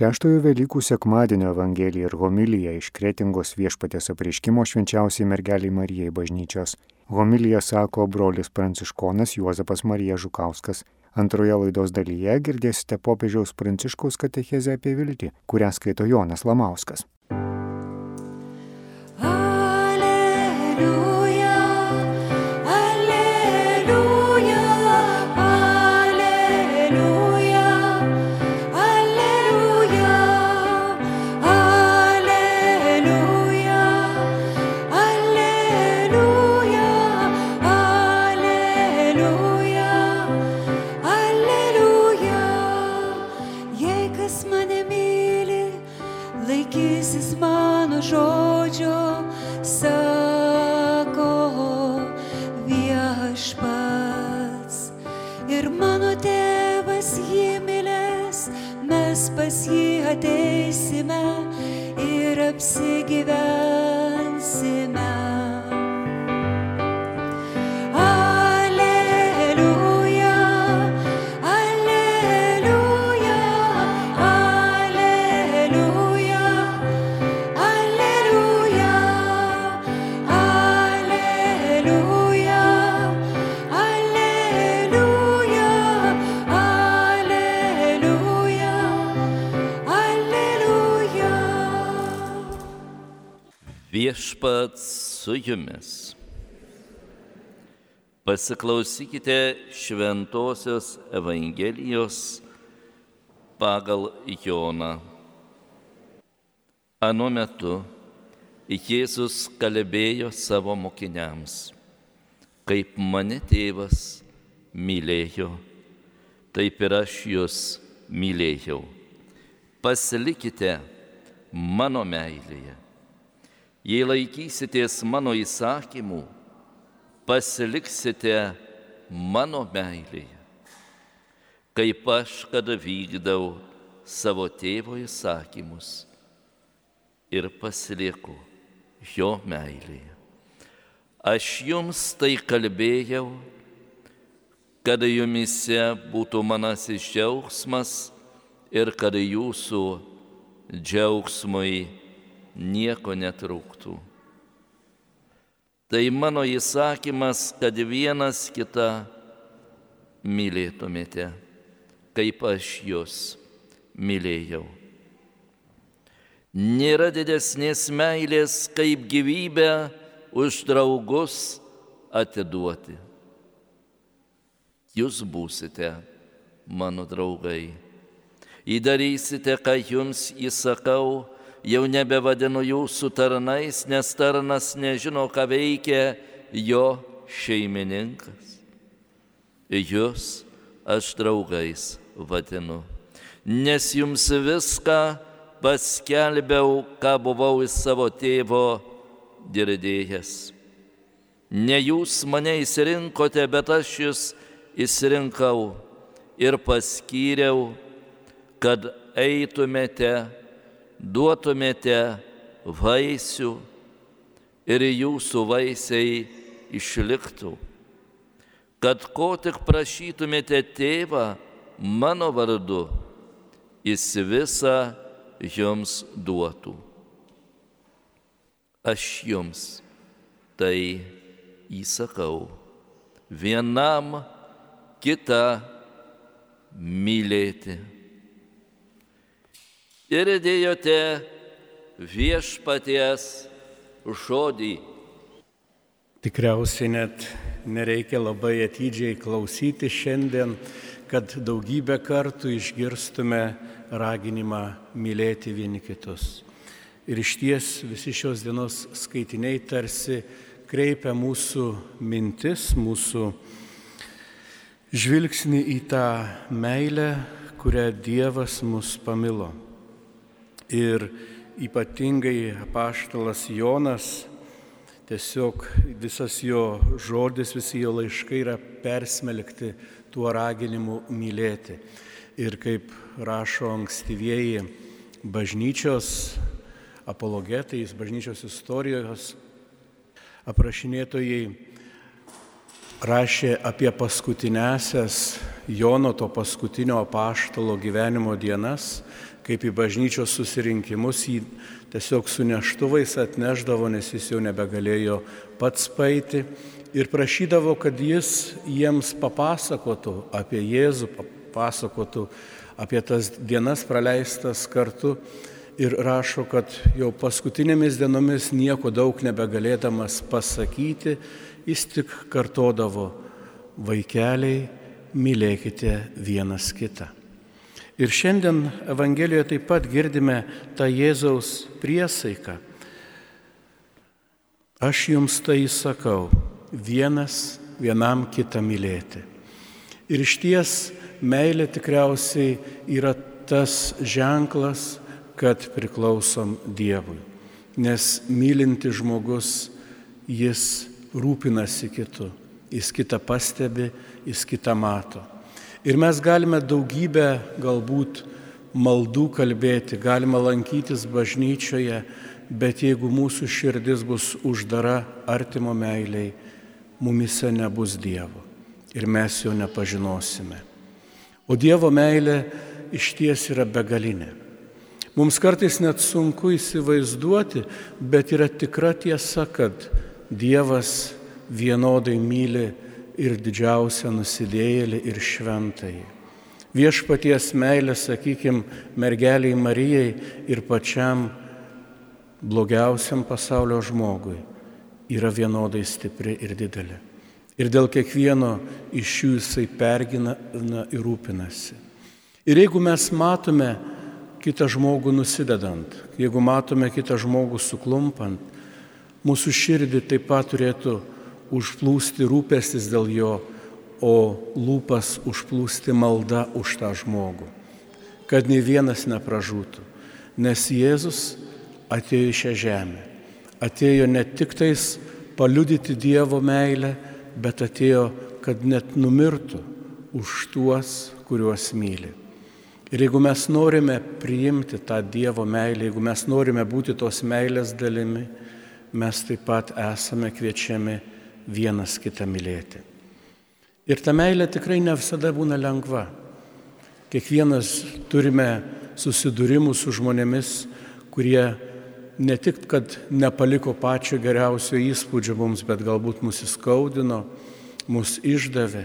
Šeštojo Velykų sekmadienio Evangelija ir homilija iš Kretingos viešpatės apreiškimo švenčiausiai mergeliai Marijai bažnyčios. Homilija sako brolis pranciškonas Juozapas Marija Žukauskas. Antroje laidos dalyje girdėsite popiežiaus pranciškaus katechezę apie viltį, kurią skaito Jonas Lamauskas. Viešpats su jumis. Pasiklausykite Šventojios Evangelijos pagal Joną. Anu metu Jėzus kalbėjo savo mokiniams, kaip mane tėvas mylėjo, taip ir aš jūs mylėjau. Pasilikite mano meilėje. Jei laikysitės mano įsakymų, pasiliksite mano meilėje, kaip aš kada vykdau savo tėvo įsakymus ir pasilieku jo meilėje. Aš jums tai kalbėjau, kad jumise būtų manasis džiaugsmas ir kad jūsų džiaugsmui nieko netrūktų. Tai mano įsakymas, kad vienas kitą mylėtumėte, kaip aš jūs mylėjau. Nėra didesnės meilės, kaip gyvybę už draugus atiduoti. Jūs būsite mano draugai. Įdarysite, ką jums įsakau, jau nebevadinu jūsų tarnais, nes tarnas nežino, ką veikia jo šeimininkas. Jūs aš draugais vadinu, nes jums viską paskelbiau, ką buvau iš savo tėvo girdėjęs. Ne jūs mane įsirinkote, bet aš jūs įsirinkau ir paskyriau, kad eitumėte duotumėte vaisių ir jūsų vaisiai išliktų, kad ko tik prašytumėte tėvą mano vardu, jis visą jums duotų. Aš jums tai įsakau, vienam kitą mylėti ir dėjote viešpaties žodį. Tikriausiai net nereikia labai atidžiai klausyti šiandien, kad daugybę kartų išgirstume raginimą mylėti vieni kitus. Ir iš ties visi šios dienos skaitiniai tarsi kreipia mūsų mintis, mūsų žvilgsnį į tą meilę, kurią Dievas mus pamilo. Ir ypatingai apaštalas Jonas, tiesiog visas jo žodis, visi jo laiškai yra persmelkti tuo raginimu mylėti. Ir kaip rašo ankstyvieji bažnyčios apologetai, bažnyčios istorijos aprašinėtojai, rašė apie paskutinėsias Jono to paskutinio apaštalo gyvenimo dienas kaip į bažnyčios susirinkimus jį tiesiog su neštuvais atneždavo, nes jis jau nebegalėjo pats paeiti ir prašydavo, kad jis jiems papasakotų apie Jėzų, papasakotų apie tas dienas praleistas kartu ir rašo, kad jau paskutinėmis dienomis nieko daug nebegalėdamas pasakyti, jis tik kartodavo, vaikeliai, mylėkite vienas kitą. Ir šiandien Evangelijoje taip pat girdime tą Jėzaus priesaiką. Aš jums tai sakau, vienas vienam kitą mylėti. Ir iš ties meilė tikriausiai yra tas ženklas, kad priklausom Dievui. Nes mylinti žmogus, jis rūpinasi kitu, jis kitą pastebi, jis kitą mato. Ir mes galime daugybę galbūt maldų kalbėti, galima lankytis bažnyčioje, bet jeigu mūsų širdis bus uždara artimo meiliai, mumise nebus Dievo ir mes jo nepažinosime. O Dievo meilė iš ties yra begalinė. Mums kartais net sunku įsivaizduoti, bet yra tikra tiesa, kad Dievas vienodai myli ir didžiausią nusidėjėlį ir šventąjį. Viešpaties meilė, sakykime, mergeliai Marijai ir pačiam blogiausiam pasaulio žmogui yra vienodai stipri ir didelė. Ir dėl kiekvieno iš jų jisai pergina ir rūpinasi. Ir jeigu mes matome kitą žmogų nusidedant, jeigu matome kitą žmogų suklumpant, mūsų širdį taip pat turėtų užplūsti rūpestis dėl jo, o lūpas užplūsti malda už tą žmogų, kad nei vienas nepražūtų. Nes Jėzus atėjo į šią žemę. Atėjo ne tik tais paliudyti Dievo meilę, bet atėjo, kad net numirtų už tuos, kuriuos myli. Ir jeigu mes norime priimti tą Dievo meilę, jeigu mes norime būti tos meilės dalimi, mes taip pat esame kviečiami vienas kitą mylėti. Ir ta meilė tikrai ne visada būna lengva. Kiekvienas turime susidūrimų su žmonėmis, kurie ne tik, kad nepaliko pačio geriausio įspūdžio mums, bet galbūt mus įskaudino, mus išdavė.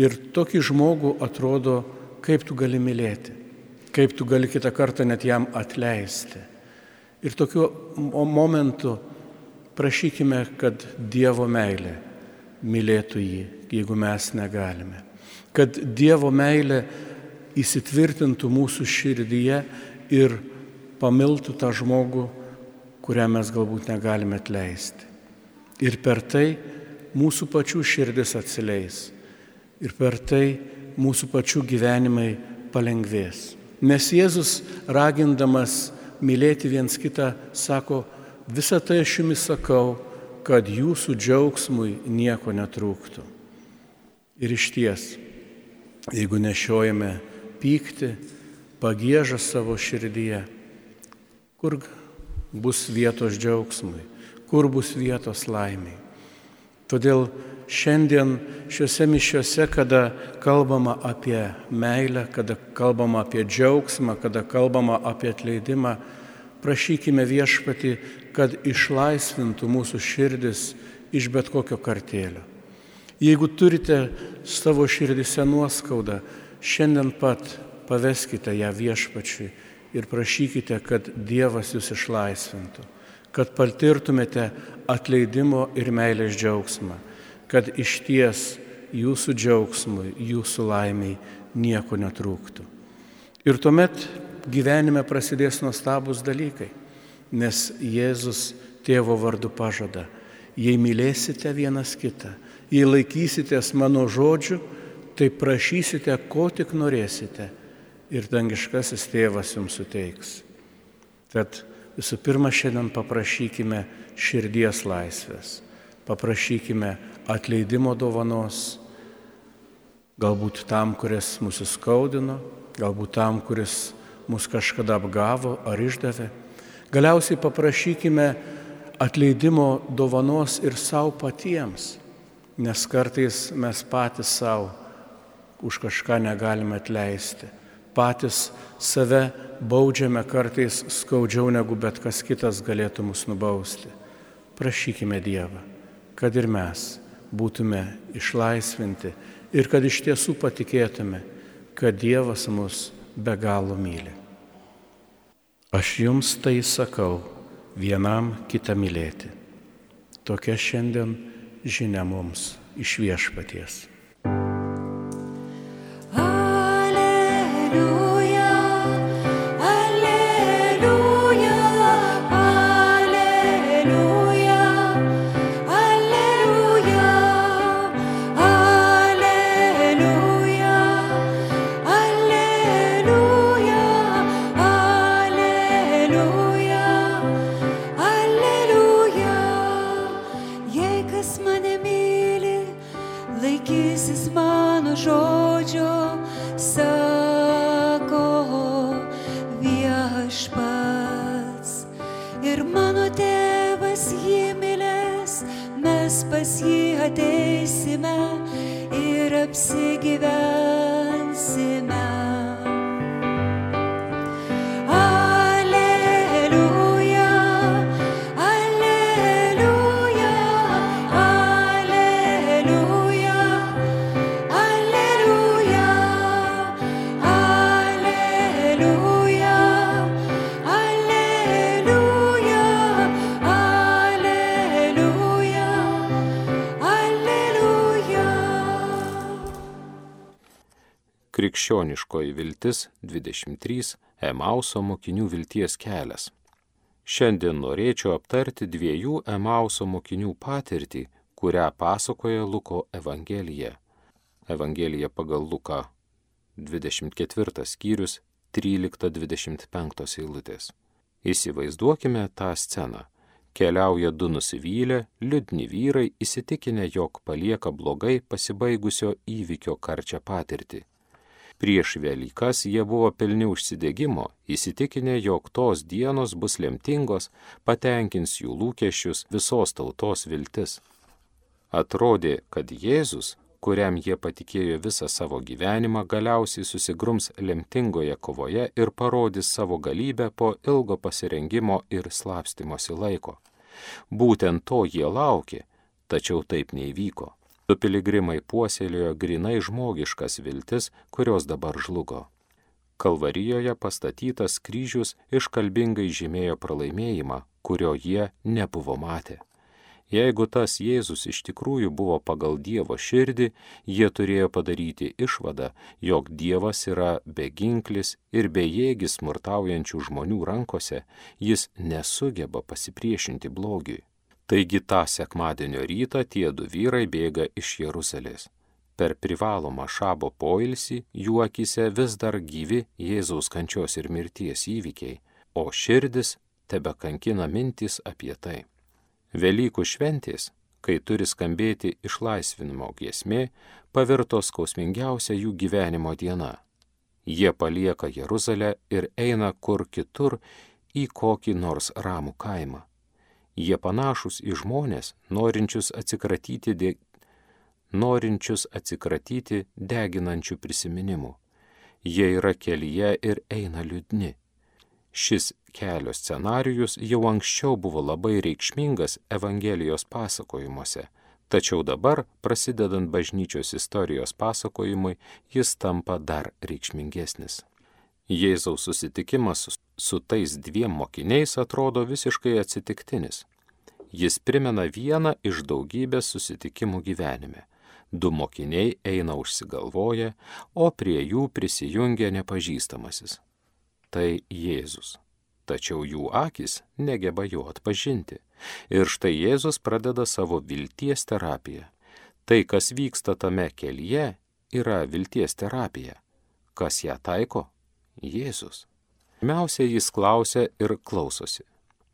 Ir tokį žmogų atrodo, kaip tu gali mylėti, kaip tu gali kitą kartą net jam atleisti. Ir tokiu momentu Prašykime, kad Dievo meilė mylėtų jį, jeigu mes negalime. Kad Dievo meilė įsitvirtintų mūsų širdyje ir pamiltų tą žmogų, kurią mes galbūt negalime atleisti. Ir per tai mūsų pačių širdis atsileis. Ir per tai mūsų pačių gyvenimai palengvės. Nes Jėzus ragindamas mylėti viens kitą sako, Visą tai aš jums sakau, kad jūsų džiaugsmui nieko netrūktų. Ir iš ties, jeigu nešiojame pykti, pagėžą savo širdyje, kur bus vietos džiaugsmui, kur bus vietos laimiai. Todėl šiandien šiuose mišiuose, kada kalbama apie meilę, kada kalbama apie džiaugsmą, kada kalbama apie atleidimą, prašykime viešpati, kad išlaisvintų mūsų širdis iš bet kokio kartėlio. Jeigu turite savo širdise nuoskaudą, šiandien pat paveskite ją viešpačiui ir prašykite, kad Dievas jūs išlaisvintų, kad patirtumėte atleidimo ir meilės džiaugsmą, kad iš ties jūsų džiaugsmui, jūsų laimiai nieko netrūktų. Ir tuomet gyvenime prasidės nuostabus dalykai, nes Jėzus tėvo vardu pažada, jei mylėsite vienas kitą, jei laikysitės mano žodžių, tai prašysite, ko tik norėsite ir dangiškasis tėvas jums suteiks. Tad visų pirma šiandien paprašykime širdies laisvės, paprašykime atleidimo dovanos, galbūt tam, kuris mūsų skaudino, galbūt tam, kuris mus kažkada apgavo ar išdavė. Galiausiai paprašykime atleidimo dovanos ir savo patiems, nes kartais mes patys savo už kažką negalime atleisti. Patys save baudžiame kartais skaudžiau negu bet kas kitas galėtų mus nubausti. Prašykime Dievą, kad ir mes būtume išlaisvinti ir kad iš tiesų patikėtume, kad Dievas mus be galo myli. Aš jums tai sakau, vienam kitą mylėti. Tokia šiandien žinia mums iš viešpaties. ir apsigyvena. Krikščioniškoji viltis 23 Emauso mokinių vilties kelias. Šiandien norėčiau aptarti dviejų Emauso mokinių patirtį, kurią pasakoja Luko Evangelija. Evangelija pagal Luką 24 skyrius 13-25 eilutės. Įsivaizduokime tą sceną. Keliauja du nusivylę, liūdni vyrai įsitikinę, jog palieka blogai pasibaigusio įvykio karčią patirtį. Prieš Velykas jie buvo pilni užsidėgymo, įsitikinę, jog tos dienos bus lemtingos, patenkins jų lūkesčius visos tautos viltis. Atrodė, kad Jėzus, kuriam jie patikėjo visą savo gyvenimą, galiausiai susigrums lemtingoje kovoje ir parodys savo galybę po ilgo pasirengimo ir slapstimosi laiko. Būtent to jie laukė, tačiau taip neįvyko. Du piligrimai puoselėjo grinai žmogiškas viltis, kurios dabar žlugo. Kalvarijoje pastatytas kryžius iškalbingai žymėjo pralaimėjimą, kurio jie nebuvo matę. Jeigu tas Jėzus iš tikrųjų buvo pagal Dievo širdį, jie turėjo padaryti išvadą, jog Dievas yra beginklis ir bejėgis smurtaujančių žmonių rankose, jis nesugeba pasipriešinti blogiui. Taigi tą sekmadienio rytą tie du vyrai bėga iš Jeruzalės. Per privalomą šabo poilsį jų akise vis dar gyvi Jėzaus kančios ir mirties įvykiai, o širdis tebe kankina mintis apie tai. Velykų šventės, kai turi skambėti išlaisvinimo giesmė, pavirto skausmingiausia jų gyvenimo diena. Jie palieka Jeruzalę ir eina kur kitur į kokį nors ramų kaimą. Jie panašus į žmonės, norinčius atsikratyti, de... norinčius atsikratyti deginančių prisiminimų. Jie yra kelyje ir eina liūdni. Šis kelio scenarijus jau anksčiau buvo labai reikšmingas Evangelijos pasakojimuose, tačiau dabar, prasidedant bažnyčios istorijos pasakojimui, jis tampa dar reikšmingesnis. Jėzaus susitikimas su tais dviem mokiniais atrodo visiškai atsitiktinis. Jis primena vieną iš daugybės susitikimų gyvenime. Du mokiniai eina užsigalvoję, o prie jų prisijungia nepažįstamasis. Tai Jėzus. Tačiau jų akis negeba jo atpažinti. Ir štai Jėzus pradeda savo vilties terapiją. Tai, kas vyksta tame kelyje, yra vilties terapija. Kas ją taiko? Jėzus. Pirmiausia, jis klausia ir klausosi.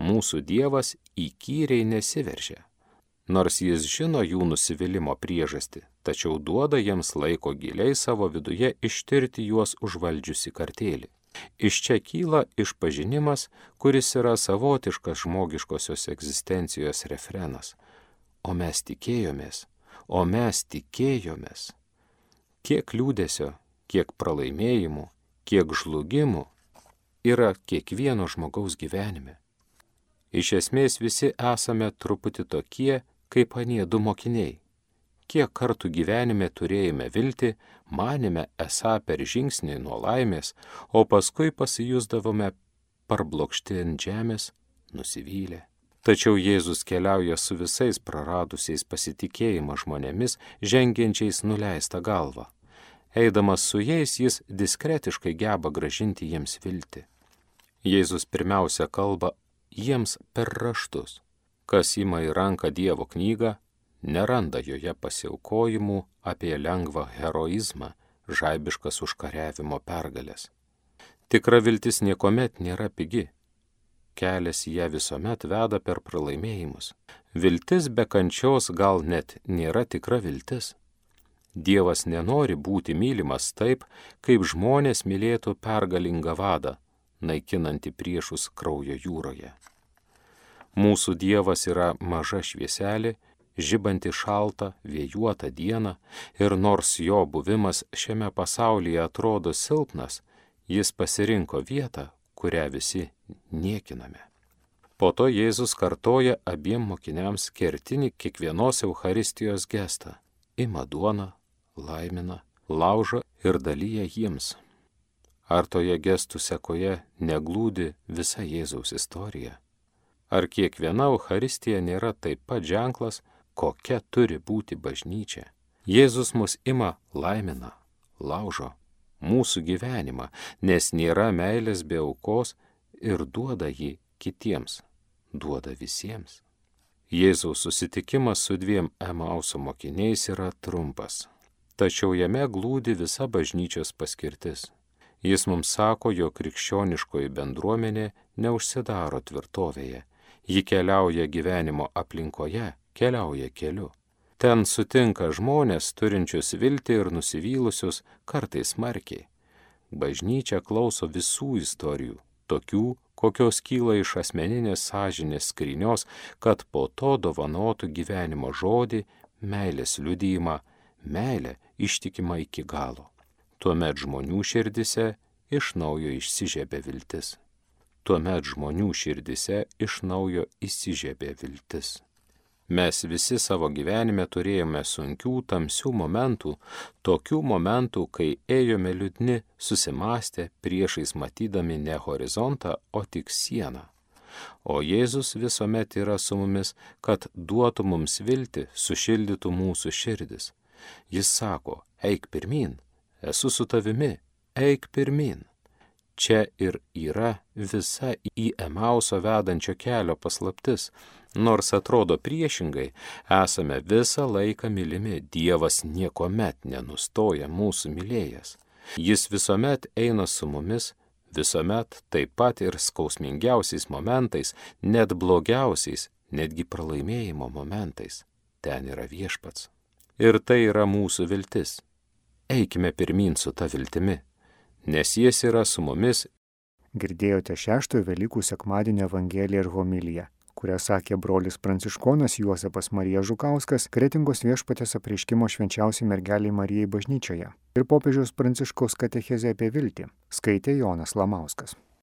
Mūsų Dievas įkyriai nesiveržia. Nors jis žino jų nusivylimos priežastį, tačiau duoda jiems laiko giliai savo viduje ištirti juos užvaldžiusi kartėlį. Iš čia kyla išpažinimas, kuris yra savotiškas žmogiškosios egzistencijos refrenas. O mes tikėjomės, o mes tikėjomės. Kiek liūdėsio, kiek pralaimėjimų, kiek žlugimų yra kiekvieno žmogaus gyvenime. Iš esmės visi esame truputį tokie, kaip anie du mokiniai. Kiek kartų gyvenime turėjome viltį, manėme esą per žingsnį nuo laimės, o paskui pasijusdavome parblokšti ant žemės, nusivylę. Tačiau Jėzus keliauja su visais praradusiais pasitikėjimą žmonėmis, žengiančiais nuleistą galvą. Eidamas su jais, jis diskretiškai geba gražinti jiems viltį. Jėzus pirmiausia kalba jiems per raštus. Kas ima į ranką Dievo knygą, neranda joje pasiaukojimų apie lengvą heroizmą, žaibiškas užkariavimo pergalės. Tikra viltis niekuomet nėra pigi. Kelias į ją visuomet veda per pralaimėjimus. Viltis be kančios gal net nėra tikra viltis. Dievas nenori būti mylimas taip, kaip žmonės mylėtų pergalingą vadą, naikinantį priešus kraujo jūroje. Mūsų Dievas yra maža švieselė, žibanti šaltą, vėjuotą dieną ir nors jo buvimas šiame pasaulyje atrodo silpnas, jis pasirinko vietą, kurią visi niekiname. Po to Jėzus kartoja abiem mokiniams kertinį kiekvienos Euharistijos gestą - ima duoną, laimina, laužo ir dalyja jiems. Ar toje gestų sekoje neglūdi visa Jėzaus istorija? Ar kiekviena Euharistija nėra taip pat ženklas, kokia turi būti bažnyčia? Jėzus mus ima laimina, laužo mūsų gyvenimą, nes nėra meilės be aukos ir duoda jį kitiems, duoda visiems. Jėzaus susitikimas su dviem Emauso mokiniais yra trumpas tačiau jame glūdi visa bažnyčios paskirtis. Jis mums sako, jog krikščioniškoji bendruomenė neužsidaro tvirtovėje, ji keliauja gyvenimo aplinkoje, keliauja keliu. Ten sutinka žmonės turinčius viltį ir nusivylusius kartais smarkiai. Bažnyčia klauso visų istorijų, tokių, kokios kyla iš asmeninės sąžinės skrynios, kad po to dovanotų gyvenimo žodį, meilės liudyjimą, meilę ištikima iki galo. Tuomet žmonių širdise iš naujo išsižiebė viltis. Tuomet žmonių širdise iš naujo įsižiebė viltis. Mes visi savo gyvenime turėjome sunkių, tamsių momentų, tokių momentų, kai ėjome liūdni, susimastę, priešais matydami ne horizontą, o tik sieną. O Jėzus visuomet yra su mumis, kad duotų mums viltį, sušildytų mūsų širdis. Jis sako, eik pirmin, esu su tavimi, eik pirmin. Čia ir yra visa į Emauso vedančio kelio paslaptis. Nors atrodo priešingai, esame visą laiką mylimi, Dievas niekuomet nenustoja mūsų mylėjęs. Jis visuomet eina su mumis, visuomet taip pat ir skausmingiausiais momentais, net blogiausiais, netgi pralaimėjimo momentais. Ten yra viešpats. Ir tai yra mūsų viltis. Eikime pirmin su ta viltimi, nes jis yra su mumis. Girdėjote šeštojo Velykų sekmadienio Evangeliją ir homiliją, kurią sakė brolis Pranciškonas Juozapas Marija Žukauskas Kretingos viešpatės apreiškimo švenčiausiai mergeliai Marijai bažnyčioje ir popiežiaus Pranciškaus katechezė apie viltį skaitė Jonas Lamauskas.